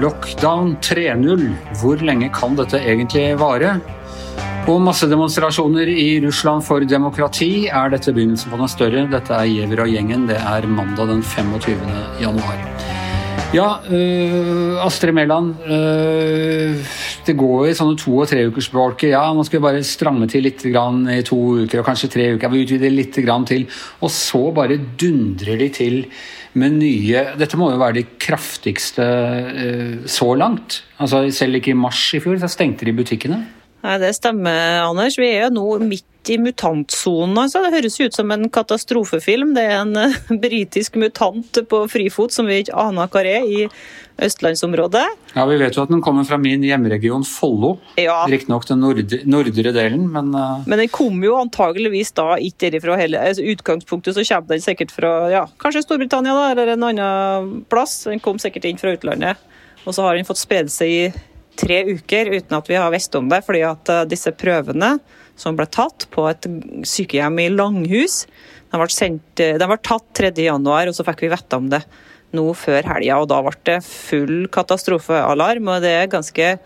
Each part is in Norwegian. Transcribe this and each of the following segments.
Lockdown 3.0. Hvor lenge kan dette egentlig vare? Og massedemonstrasjoner i Russland for demokrati. Er dette begynnelsen på noe større? Dette er Giæver og gjengen. Det er mandag den 25. januar. Ja, øh, Astrid Mæland. Øh, det går i sånne to- og treukersbolker. Ja, nå skal vi bare stramme til litt i to uker, og kanskje tre uker. Vi utvider litt til. Og så bare dundrer de til med nye Dette må jo være de kraftigste øh, så langt. Altså, selv ikke i mars i fjor så stengte de butikkene. Nei, Det stemmer, Anders. Vi er jo nå midt i mutantsonen. Altså. Det høres ut som en katastrofefilm. Det er en uh, britisk mutant på frifot som vi ikke aner hva er, i østlandsområdet. Ja, Vi vet jo at den kommer fra min hjemregion Follo. Ja. Riktignok den nordre, nordre delen, men uh, Men den kom jo antageligvis da ikke derifra heller. Altså, utgangspunktet så kommer den sikkert fra ja, kanskje Storbritannia da, eller en annen plass. Den kom sikkert inn fra utlandet. Og så har den fått spredd seg i tre uker uten at vi har visst om det, fordi at uh, disse prøvene som ble tatt på et sykehjem i Langhus, de ble, sendt, uh, de ble tatt 3. januar, og så fikk vi vite om det nå før helga. Og da ble det full katastrofealarm, og det er ganske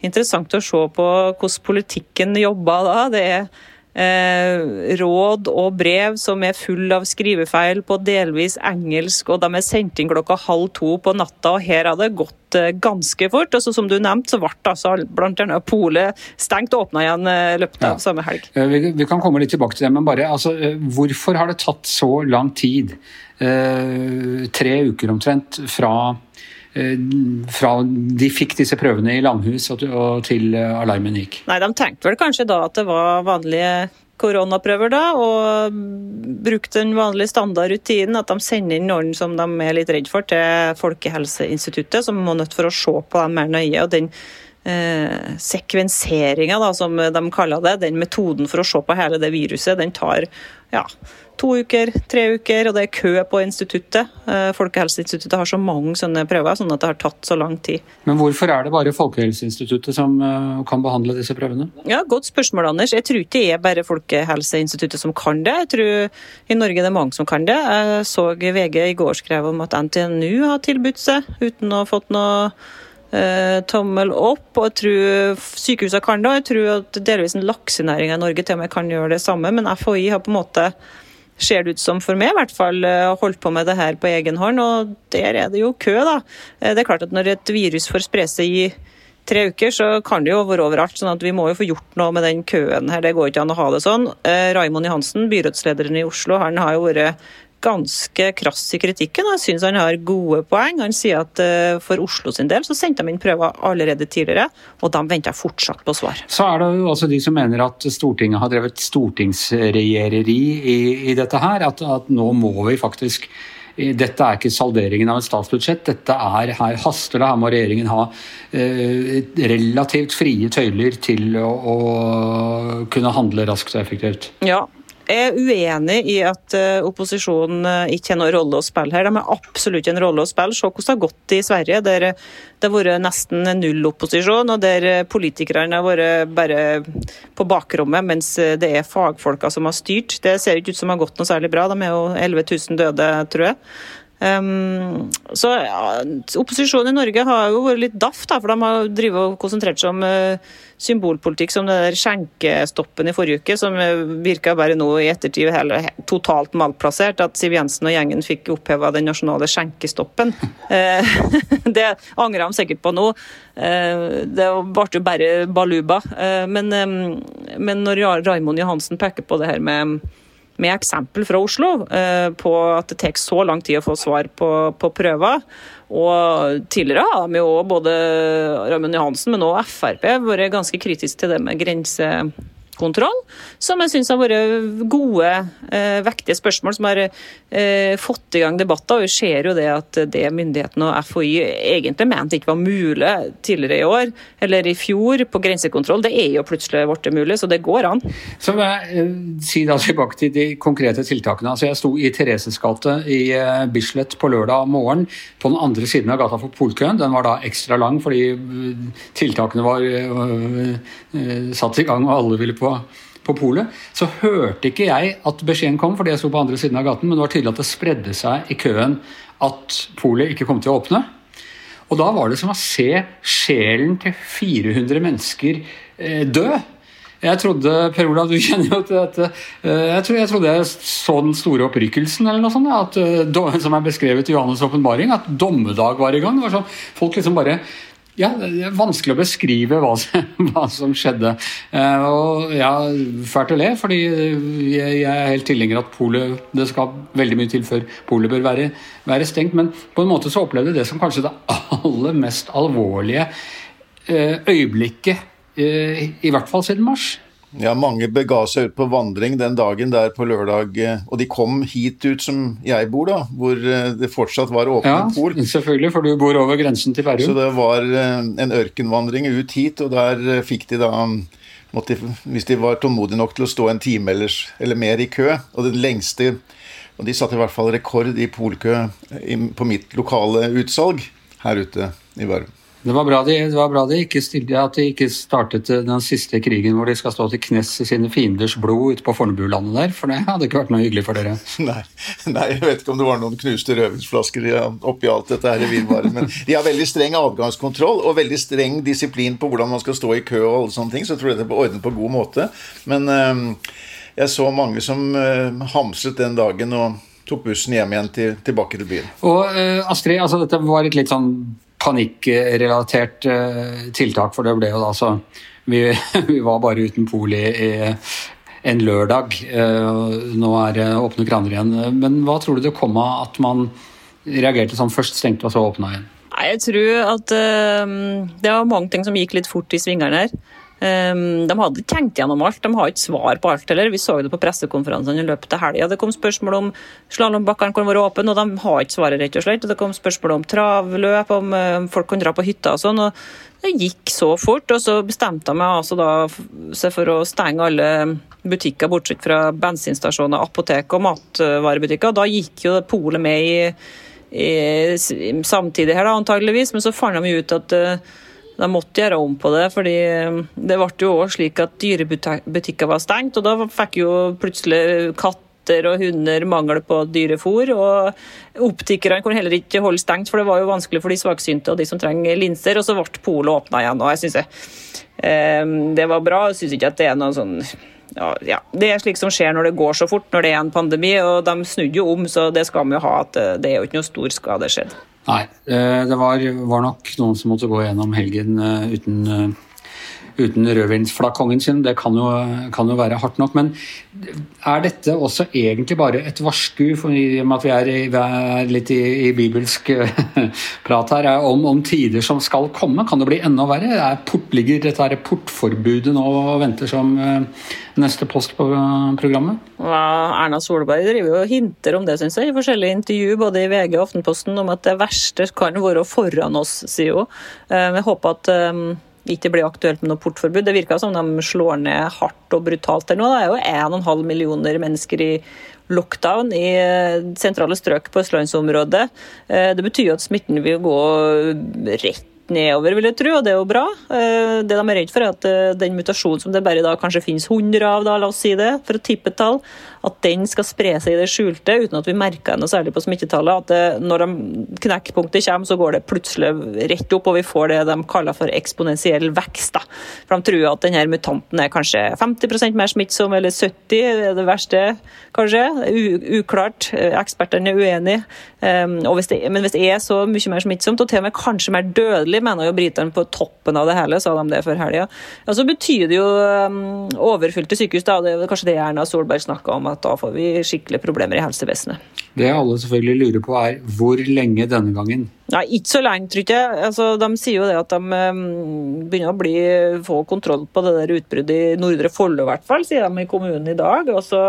interessant å se på hvordan politikken jobber da. Det er eh, råd og brev som er full av skrivefeil på delvis engelsk, og de er sendt inn klokka halv to på natta. og Her har det gått eh, ganske fort. og så Som du nevnte, så ble altså annet polet stengt og åpna igjen i løpet av Ja. samme helg. Eh, Vi, vi kan komme litt tilbake til det, men bare altså, eh, hvorfor har det tatt så lang tid? Eh, tre uker omtrent fra, eh, fra de fikk disse prøvene i Langhus og, til eh, alarmen gikk. Nei, De tenkte vel kanskje da at det var vanlige koronaprøver, da, og brukte den vanlige standardrutinen at de sender inn noen som de er litt redd for, til Folkehelseinstituttet, som må nødt for å se på dem mer nøye. og den eh, sekvenseringa, som de kaller det, den metoden for å se på hele det viruset, den tar ja, to uker, tre uker, og det er kø på instituttet. Eh, Folkehelseinstituttet har så mange sånne prøver, sånn at det har tatt så lang tid. Men hvorfor er det bare Folkehelseinstituttet som eh, kan behandle disse prøvene? Ja, Godt spørsmål, Anders. Jeg tror ikke det er bare Folkehelseinstituttet som kan det. Jeg tror i Norge det er mange som kan det. Jeg så VG i går skrev om at NTNU har tilbudt seg uten å ha fått noe eh, tommel opp. og jeg tror Sykehusene kan det, og jeg tror at delvis en laksenæring i Norge til og med kan gjøre det samme. Men FHI har på en måte ser det ut som for meg, i hvert fall, eh, holdt på med det her på egen hånd. Og der er det jo kø, da. Eh, Det er klart at når et virus får spre seg i tre uker, så kan det jo være overalt. sånn at vi må jo få gjort noe med den køen her. Det går ikke an å ha det sånn. Eh, Raimond Johansen, byrådslederen i Oslo, han har jo vært ganske krass i kritikken. og Jeg syns han har gode poeng. Han sier at eh, for Oslo sin del så sendte de inn prøver allerede tidligere, og de venter fortsatt på svar. Så er det jo også de som mener at Stortinget har drevet stortingsregjereri i, i dette her. At, at nå må vi faktisk dette er ikke salderingen av et statsbudsjett. dette er, Her haster det. Her må regjeringen ha eh, relativt frie tøyler til å, å kunne handle raskt og effektivt. Ja, er uenig i at eh, opposisjonen eh, ikke har noen rolle å spille her. De har absolutt en rolle å spille. Se hvordan det har gått i Sverige, der det har vært nesten null opposisjon, og der eh, politikerne har vært bare på bakrommet, mens det er fagfolka som har styrt. Det ser ikke ut som det har gått noe særlig bra. De er jo 11 000 døde, tror jeg. Um, så ja, Opposisjonen i Norge har jo vært litt daft, da, for de har drivet og konsentrert seg om uh, symbolpolitikk som det der skjenkestoppen i forrige uke, som uh, virka bare nå i ettertid hele, totalt malplassert. At Siv Jensen og gjengen fikk oppheva den nasjonale skjenkestoppen. Uh, det angrer de sikkert på nå. Uh, det ble jo bare baluba. Men, um, men når Raimond Johansen peker på det her med med eksempel fra Oslo eh, på at det tar så lang tid å få svar på, på prøver. Og tidligere har de jo både Raymond Johansen, men også Frp vært ganske kritiske til det med grensekontroll, som jeg syns har vært gode, eh, vektige spørsmål som har eh, fått i gang debatter. Og vi ser jo det at det myndighetene og FHI egentlig mente ikke var mulig tidligere i år, eller i fjor, på grensekontroll. Det er jo plutselig blitt mulig, så det går an. Så må jeg eh, si da tilbake til de konkrete tiltakene. Altså Jeg sto i Thereses gate i Bislett på lørdag morgen på den andre siden av gata for polkøen. Den var da ekstra lang fordi tiltakene var satt i gang og alle ville på på polet, så hørte ikke jeg at beskjeden kom, fordi jeg sto på andre siden av gaten, men det var tydelig at det spredde seg i køen at polet ikke kom til å åpne. Og da var det som å se sjelen til 400 mennesker eh, dø. Jeg trodde Per Olav, du kjenner jo til dette eh, jeg, tror, jeg trodde jeg så den store opprykkelsen, eller noe sånt, at, eh, som er beskrevet i Johannes' åpenbaring, at dommedag var i gang. Sånn, folk liksom bare ja, Det er vanskelig å beskrive hva som, hva som skjedde. Eh, og ja, Fælt å le, fordi jeg, er helt tilhenger at polet Det skal veldig mye til før polet bør være, være, stengt. Men på en måte så opplevde jeg det som kanskje det aller mest alvorlige øyeblikket Eh, I hvert fall siden mars. Ja, mange bega seg ut på vandring den dagen der på lørdag. Eh, og de kom hit ut som jeg bor, da, hvor eh, det fortsatt var åpne ja, pol. Selvfølgelig, for du bor over grensen til Bærum. Så det var en ørkenvandring ut hit, og der fikk de da måtte, Hvis de var tålmodige nok til å stå en time eller, eller mer i kø, og den lengste Og de satte i hvert fall rekord i polkø på mitt lokale utsalg her ute i Bærum. Det var bra de, var bra de ikke stilte, at de ikke startet den siste krigen hvor de skal stå til knes i sine fienders blod ute på Fornebulandet der, for det hadde ikke vært noe hyggelig for dere. Nei, nei jeg vet ikke om det var noen knuste rødvinsflasker oppi alt dette her virvaret. Men de har veldig streng adgangskontroll og veldig streng disiplin på hvordan man skal stå i kø og alle sånne ting, så jeg tror dette er ordnet på god måte. Men øh, jeg så mange som øh, hamset den dagen og tok bussen hjem igjen til, tilbake til byen. Og øh, Astrid, altså dette var et litt sånn panikkrelatert eh, tiltak, for det ble jo da så vi, vi var bare uten pol i, en lørdag. Eh, nå er det åpne kraner igjen. Men hva tror du det kom av at man reagerte sånn først stengte og så åpna igjen? Nei, Jeg tror at uh, det var mange ting som gikk litt fort i svingene her. Um, de hadde tenkt gjennom alt, de har ikke svar på alt heller. Vi så det på pressekonferansene i løpet av helga. Det kom spørsmål om slalåmbakkene kunne være åpne, og de har ikke svaret, rett og slett. Det kom spørsmål om travløp, om um, folk kunne dra på hytta og sånn. og Det gikk så fort, og så bestemte de altså da for å stenge alle butikker, bortsett fra bensinstasjoner, apotek og matvarebutikker. Da gikk jo polet med i, i, samtidig her, da, antageligvis, men så fant de ut at uh, de måtte gjøre om på det, fordi um, det ble jo også slik at dyrebutikker var stengt. Og da fikk jo plutselig katter og hunder mangel på dyrefôr. Og optikerne kunne heller ikke holde stengt, for det var jo vanskelig for de svaksynte og de som trenger linser. Og så ble polet åpna igjen. Og jeg syns um, det var bra. Jeg syns ikke at det er noe sånn ja, Det er slik som skjer når det går så fort, når det er en pandemi. og De snudde jo om, så det skal vi jo ha. at uh, Det er jo ikke noe stor skade skjedd. Nei, eh, det var, var, nok noen som måtte gå gjennom helgen eh, uten, eh, uten rødvinsflakongen sin. Det kan jo, kan jo, være hardt nok. Men er dette også egentlig bare et varsku, i og med at vi er, vi er litt i, i, bibelsk prat her, om, om, tider som skal komme? Kan det bli enda verre? Er port, ligger dette portforbudet nå og venter som neste post på programmet? Ja, Erna Solberg driver jo og hinter om det, syns jeg, i forskjellige intervju både i VG og Aftenposten, om at det verste kan være foran oss, sier hun. Eh, jeg håper at eh, ikke blir aktuelt med noe portforbud. Det virker som de slår ned hardt og brutalt der nå. Det er jo 1,5 millioner mennesker i lockdown i eh, sentrale strøk på østlandsområdet. Det betyr at smitten vil gå rett nedover, vil jeg tro, og det er jo bra. Eh, det de er redd for, er at eh, den mutasjonen som det bare da kanskje finnes 100 av, da, la oss si det, for å tippe et tall, at den skal spre seg i det skjulte uten at vi merker noe særlig på smittetallet. At det, når de knekkpunktet kommer, så går det plutselig rett opp, og vi får det de kaller for eksponentiell vekst. Da. For De tror at denne mutanten er kanskje 50% mer smittsom, eller 70 er det verste, kanskje. U uklart. Ekspertene er uenige. Um, hvis det, men hvis det er så mye mer smittsomt, og til og med kanskje mer dødelig, mener jo britene på toppen av det hele, sa de det før helga, ja, så betyr det jo um, overfylte sykehus. da, Det er kanskje det Erna Solberg snakka om at da får vi skikkelig problemer i helsevesenet. Det alle selvfølgelig lurer på er hvor lenge denne gangen? Nei, Ikke så lenge, tror jeg. Altså, de sier jo det at de um, begynner å bli, få kontroll på det der utbruddet i Nordre Follo, i hvert fall, sier de i kommunen i dag. og så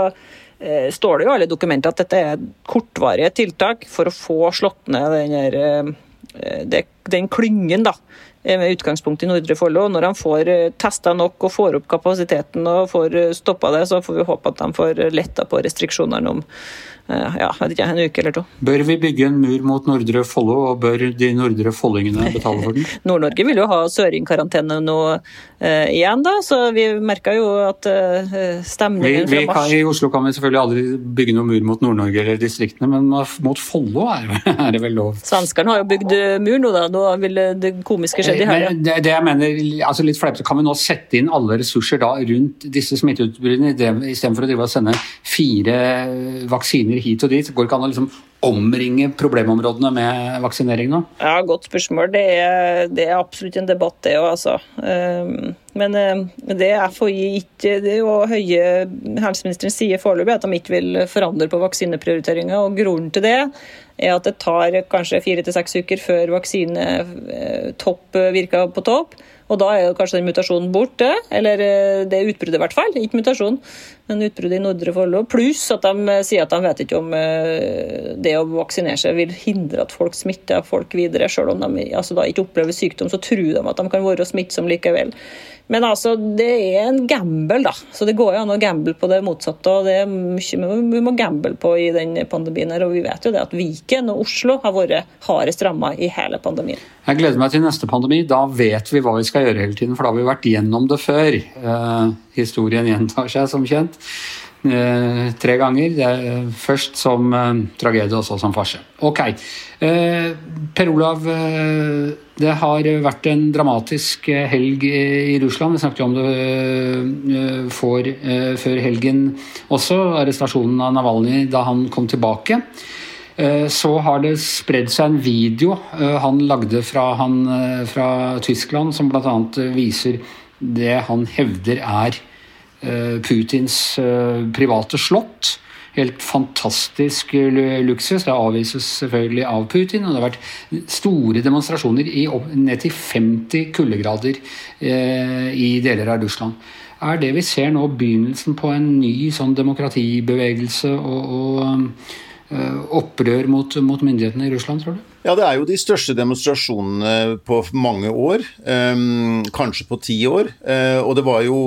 eh, står det jo alle dokumenter at dette er kortvarige tiltak for å få slått ned den, der, eh, den klyngen da, med utgangspunkt i Nordre Follo. Når han får testa nok og får opp kapasiteten og får stoppa det, så får vi håpe at han får letta på restriksjonene om Eh, ja, vet ikke, en uke eller to. Bør vi bygge en mur mot Nordre Follo, og bør de nordre follingene betale for den? Nord-Norge vil jo ha søringkarantene nå eh, igjen, da, så vi merka jo at eh, stemningen vi, vi fra mars I Oslo kan vi selvfølgelig aldri bygge noen mur mot Nord-Norge eller distriktene, men mot Follo er, er, det vel lov? Svenskene har jo bygd mur nå, da. Nå vil det komiske skje i Men Det, det, jeg mener, altså litt fleipete, kan vi nå sette inn alle ressurser da rundt disse smitteutbruddene, istedenfor å drive og sende fire vaksiner hit og dit? Går det ikke an å liksom omringe problemområdene med vaksinering nå? Ja, Godt spørsmål. Det er, det er absolutt en debatt, det òg, altså. Ehm, men eh, det FHI ikke det og Høie helseministeren sier foreløpig, at de ikke vil forandre på vaksineprioriteringa. Og grunnen til det er at det tar kanskje fire til seks uker før vaksine eh, virker på topp. Og da er kanskje den mutasjonen borte, eller eh, det utbruddet i hvert fall. Ikke mutasjon, men utbrudd i Nordre Follo. Pluss at de eh, sier at de vet ikke om eh, det å vaksinere seg vil hindre at folk smitter folk videre. Selv om de altså ikke opplever sykdom, så tror de at de kan være smittsomme likevel. Men altså, det er en gamble, da. Så det går jo an å gamble på det motsatte. og Det er mye vi må gamble på i den pandemien. her, og Vi vet jo det at Viken og Oslo har vært hardest ramma i hele pandemien. Jeg gleder meg til neste pandemi. Da vet vi hva vi skal gjøre hele tiden, for da har vi vært gjennom det før. Eh, historien gjentar seg, som kjent. Eh, tre ganger. først som eh, tragedie, og så som farse. Ok. Eh, per Olav, eh, det har vært en dramatisk eh, helg i Russland. Vi snakket jo om det eh, for, før helgen også. Arrestasjonen av Navalnyj da han kom tilbake. Så har det spredd seg en video han lagde fra, han, fra Tyskland, som bl.a. viser det han hevder er Eh, Putins eh, private slott. Helt fantastisk luksus. Det avvises selvfølgelig av Putin. Og det har vært store demonstrasjoner i ned til 50 kuldegrader eh, i deler av Russland. Er det vi ser nå begynnelsen på en ny sånn demokratibevegelse og, og opprør mot, mot, myndighetene i Russland, tror du? Ja, det er jo de største demonstrasjonene på mange år. kanskje på ti år. og det var jo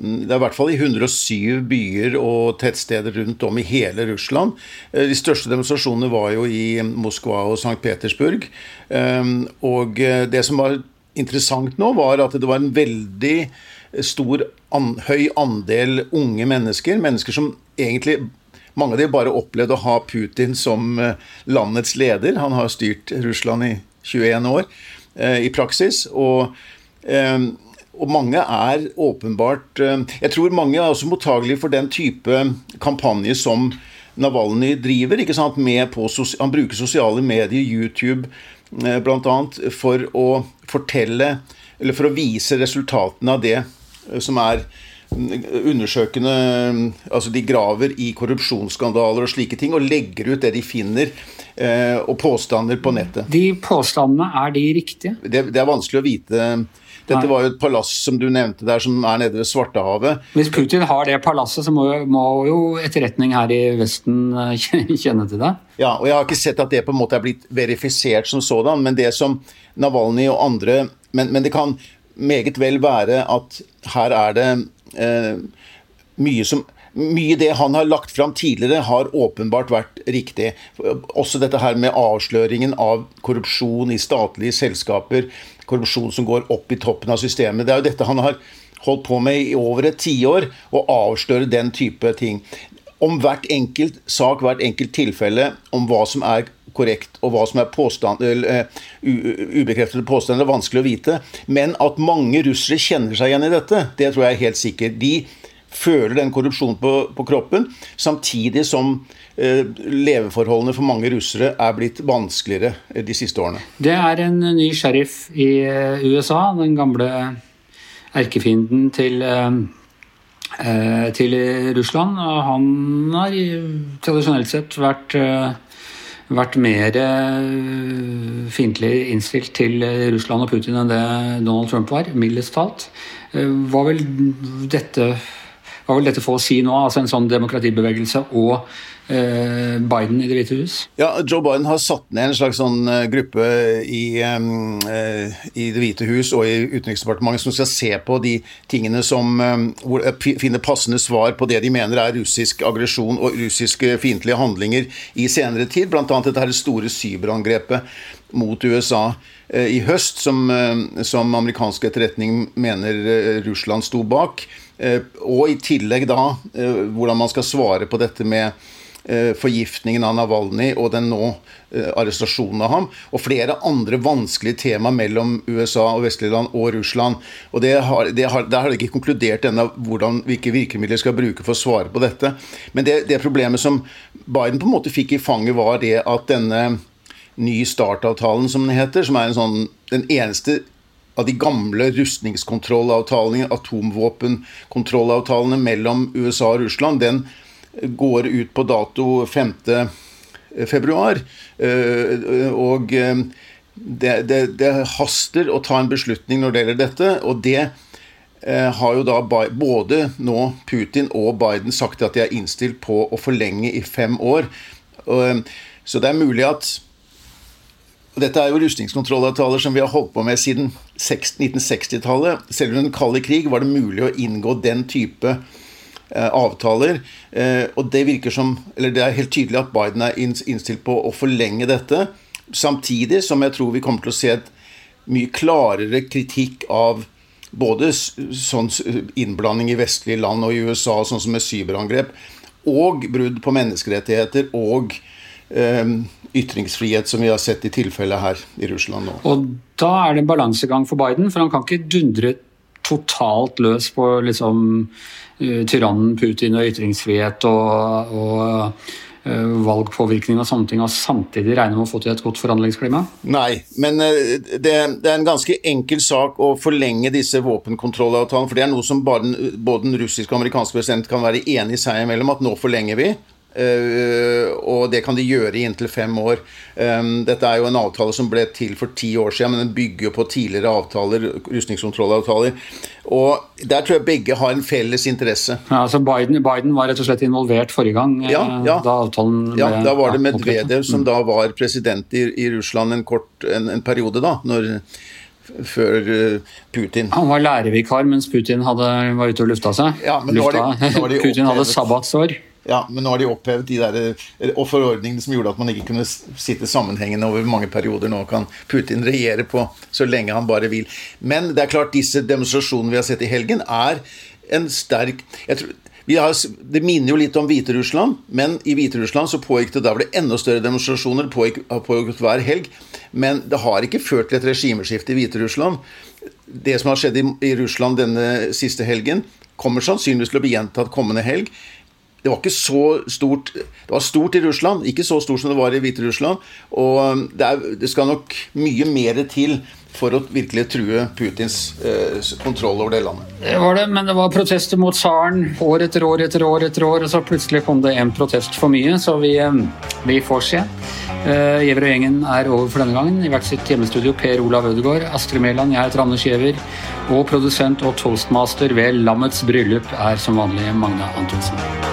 det er i hvert fall i 107 byer og tettsteder rundt om i hele Russland. Eh, de største demonstrasjonene var jo i Moskva og St. Petersburg. Eh, og eh, det som var interessant nå, var at det var en veldig stor, høy andel unge mennesker. Mennesker som egentlig mange av dem bare opplevd å ha Putin som landets leder. Han har styrt Russland i 21 år i praksis. og og mange er åpenbart eh, Jeg tror mange er også mottagelige for den type kampanje som Navalny driver. ikke sant, på, Han bruker sosiale medier, YouTube eh, bl.a., for å fortelle Eller for å vise resultatene av det eh, som er undersøkende Altså de graver i korrupsjonsskandaler og slike ting, og legger ut det de finner, og påstander på nettet. De påstandene, er de riktige? Det, det er vanskelig å vite dette var jo et palass som du nevnte der, som er nede ved Svartehavet. Hvis Putin har det palasset, så må, må jo etterretning her i Vesten eh, kjenne til det? Ja, og jeg har ikke sett at det på en måte er blitt verifisert som sådan, men det som Navalny og andre Men, men det kan meget vel være at her er det eh, mye som mye det han har lagt fram tidligere, har åpenbart vært riktig. Også dette her med avsløringen av korrupsjon i statlige selskaper. Korrupsjon som går opp i toppen av systemet. Det er jo dette han har holdt på med i over et tiår, å avsløre den type ting. Om hvert enkelt sak, hvert enkelt tilfelle, om hva som er korrekt, og hva som er påstand, uh, ubekreftede påstander, er vanskelig å vite. Men at mange russere kjenner seg igjen i dette, det tror jeg er helt sikkert. De føler den korrupsjonen på, på kroppen, samtidig som eh, leveforholdene for mange russere er blitt vanskeligere eh, de siste årene. Det er en ny sheriff i eh, USA, den gamle erkefienden til, eh, til Russland. Han har tradisjonelt sett vært vært mer fiendtlig innstilt til Russland og Putin enn det Donald Trump var, mildest talt. Hva vil dette Hva vil dette få å si nå, altså en sånn demokratibevegelse og eh, Biden i Det hvite hus? Ja, Joe Biden har satt ned en slags sånn eh, gruppe i, eh, i Det hvite hus og i Utenriksdepartementet som skal se på de tingene som eh, finner passende svar på det de mener er russisk aggresjon og russiske fiendtlige handlinger i senere tid, bl.a. dette her store cyberangrepet mot USA eh, i høst, som, eh, som amerikansk etterretning mener eh, Russland sto bak. Og i tillegg da hvordan man skal svare på dette med forgiftningen av Navalny og den nå arrestasjonen av ham, og flere andre vanskelige tema mellom USA og vestlige land og Russland. Og det har, det har, Der har de ikke konkludert ennå hvilke virkemidler skal bruke for å svare på dette. Men det, det problemet som Biden på en måte fikk i fanget, var det at denne Ny Start-avtalen, som den heter, som er sånn, den eneste av de gamle rustningskontrollavtalene, atomvåpenkontrollavtalene mellom USA og Russland, den går ut på dato 5. februar. Eh, og eh, det, det, det, haster å ta en beslutning når det gjelder dette. Og det eh, har jo da både nå Putin og Biden sagt at de er innstilt på å forlenge i fem år. Så det er mulig at dette er jo rustningskontrollavtaler som vi har holdt på med siden 1960-tallet. Selv under den kalde krig var det mulig å inngå den type eh, avtaler. Eh, og det virker som, eller det er helt tydelig at Biden er innstilt på å forlenge dette. Samtidig som jeg tror vi kommer til å se et mye klarere kritikk av både sånn innblanding i vestlige land og i USA, sånn som med cyberangrep, og brudd på menneskerettigheter og eh, ytringsfrihet, som vi har sett i tilfellet her i Russland nå. Og da er det en balansegang for Biden, for han kan ikke dundre totalt løs på liksom uh, tyrannen Putin og ytringsfrihet og, og uh, valgpåvirkning og sånne ting, og samtidig regne med å få til et godt forhandlingsklima? Nei, men uh, det, det, er en ganske enkel sak å forlenge disse våpenkontrollavtalene. For det er noe som både, både den russiske og amerikanske president kan være enig i seg imellom, at nå forlenger vi. Uh, og det kan de gjøre i inntil fem år. Um, dette er jo en avtale som ble til for ti år siden, men den bygger jo på tidligere avtaler, rustningskontrollavtaler. Og der tror jeg begge har en felles interesse. Ja, altså Biden, Biden var rett og slett involvert forrige gang? Eh, ja, ja. Da avtalen ble Ja, da var det Medvedev som da var president i, i Russland en, kort, en, en periode, da. når før Putin. Han var lærervikar mens Putin hadde, var ute og lufta seg. Ja, men lufta. Nå er de, nå er de Putin hadde sabbatsår. Ja, men nå har de opphevet de der, eh, og forordningene som gjorde at man ikke kunne sitte sammenhengende over mange perioder. Nå kan Putin regjere på så lenge han bare vil. Men det er klart disse demonstrasjonene vi har sett i helgen, er en sterk tror, har, Det minner jo litt om Hviterussland, men i Hviterussland så pågikk det da var det enda større demonstrasjoner. Pågikk, pågikk hver helg. Men det har ikke ført til et regimeskifte i Hviterussland. Det som har skjedd i, i Russland denne siste helgen, kommer sannsynligvis til å bli gjentatt kommende helg det var ikke så stort Det var stort i Russland, ikke så stort som det var i Hviterussland. Og um, det, er, det skal nok mye mer til for å virkelig true Putins eh, kontroll over det landet. Det var det, men det var protester mot tsaren år etter år etter år, etter år, og så plutselig kom det en protest for mye, så vi, um, vi får se. Uh, Giæver og gjengen er over for denne gangen. I hvert sitt hjemmestudio Per Olav Ødegaard, Astrid Mæland, jeg heter Anders Giæver, og produsent og toastmaster ved Lammets bryllup er som vanlig Magne Antonsen.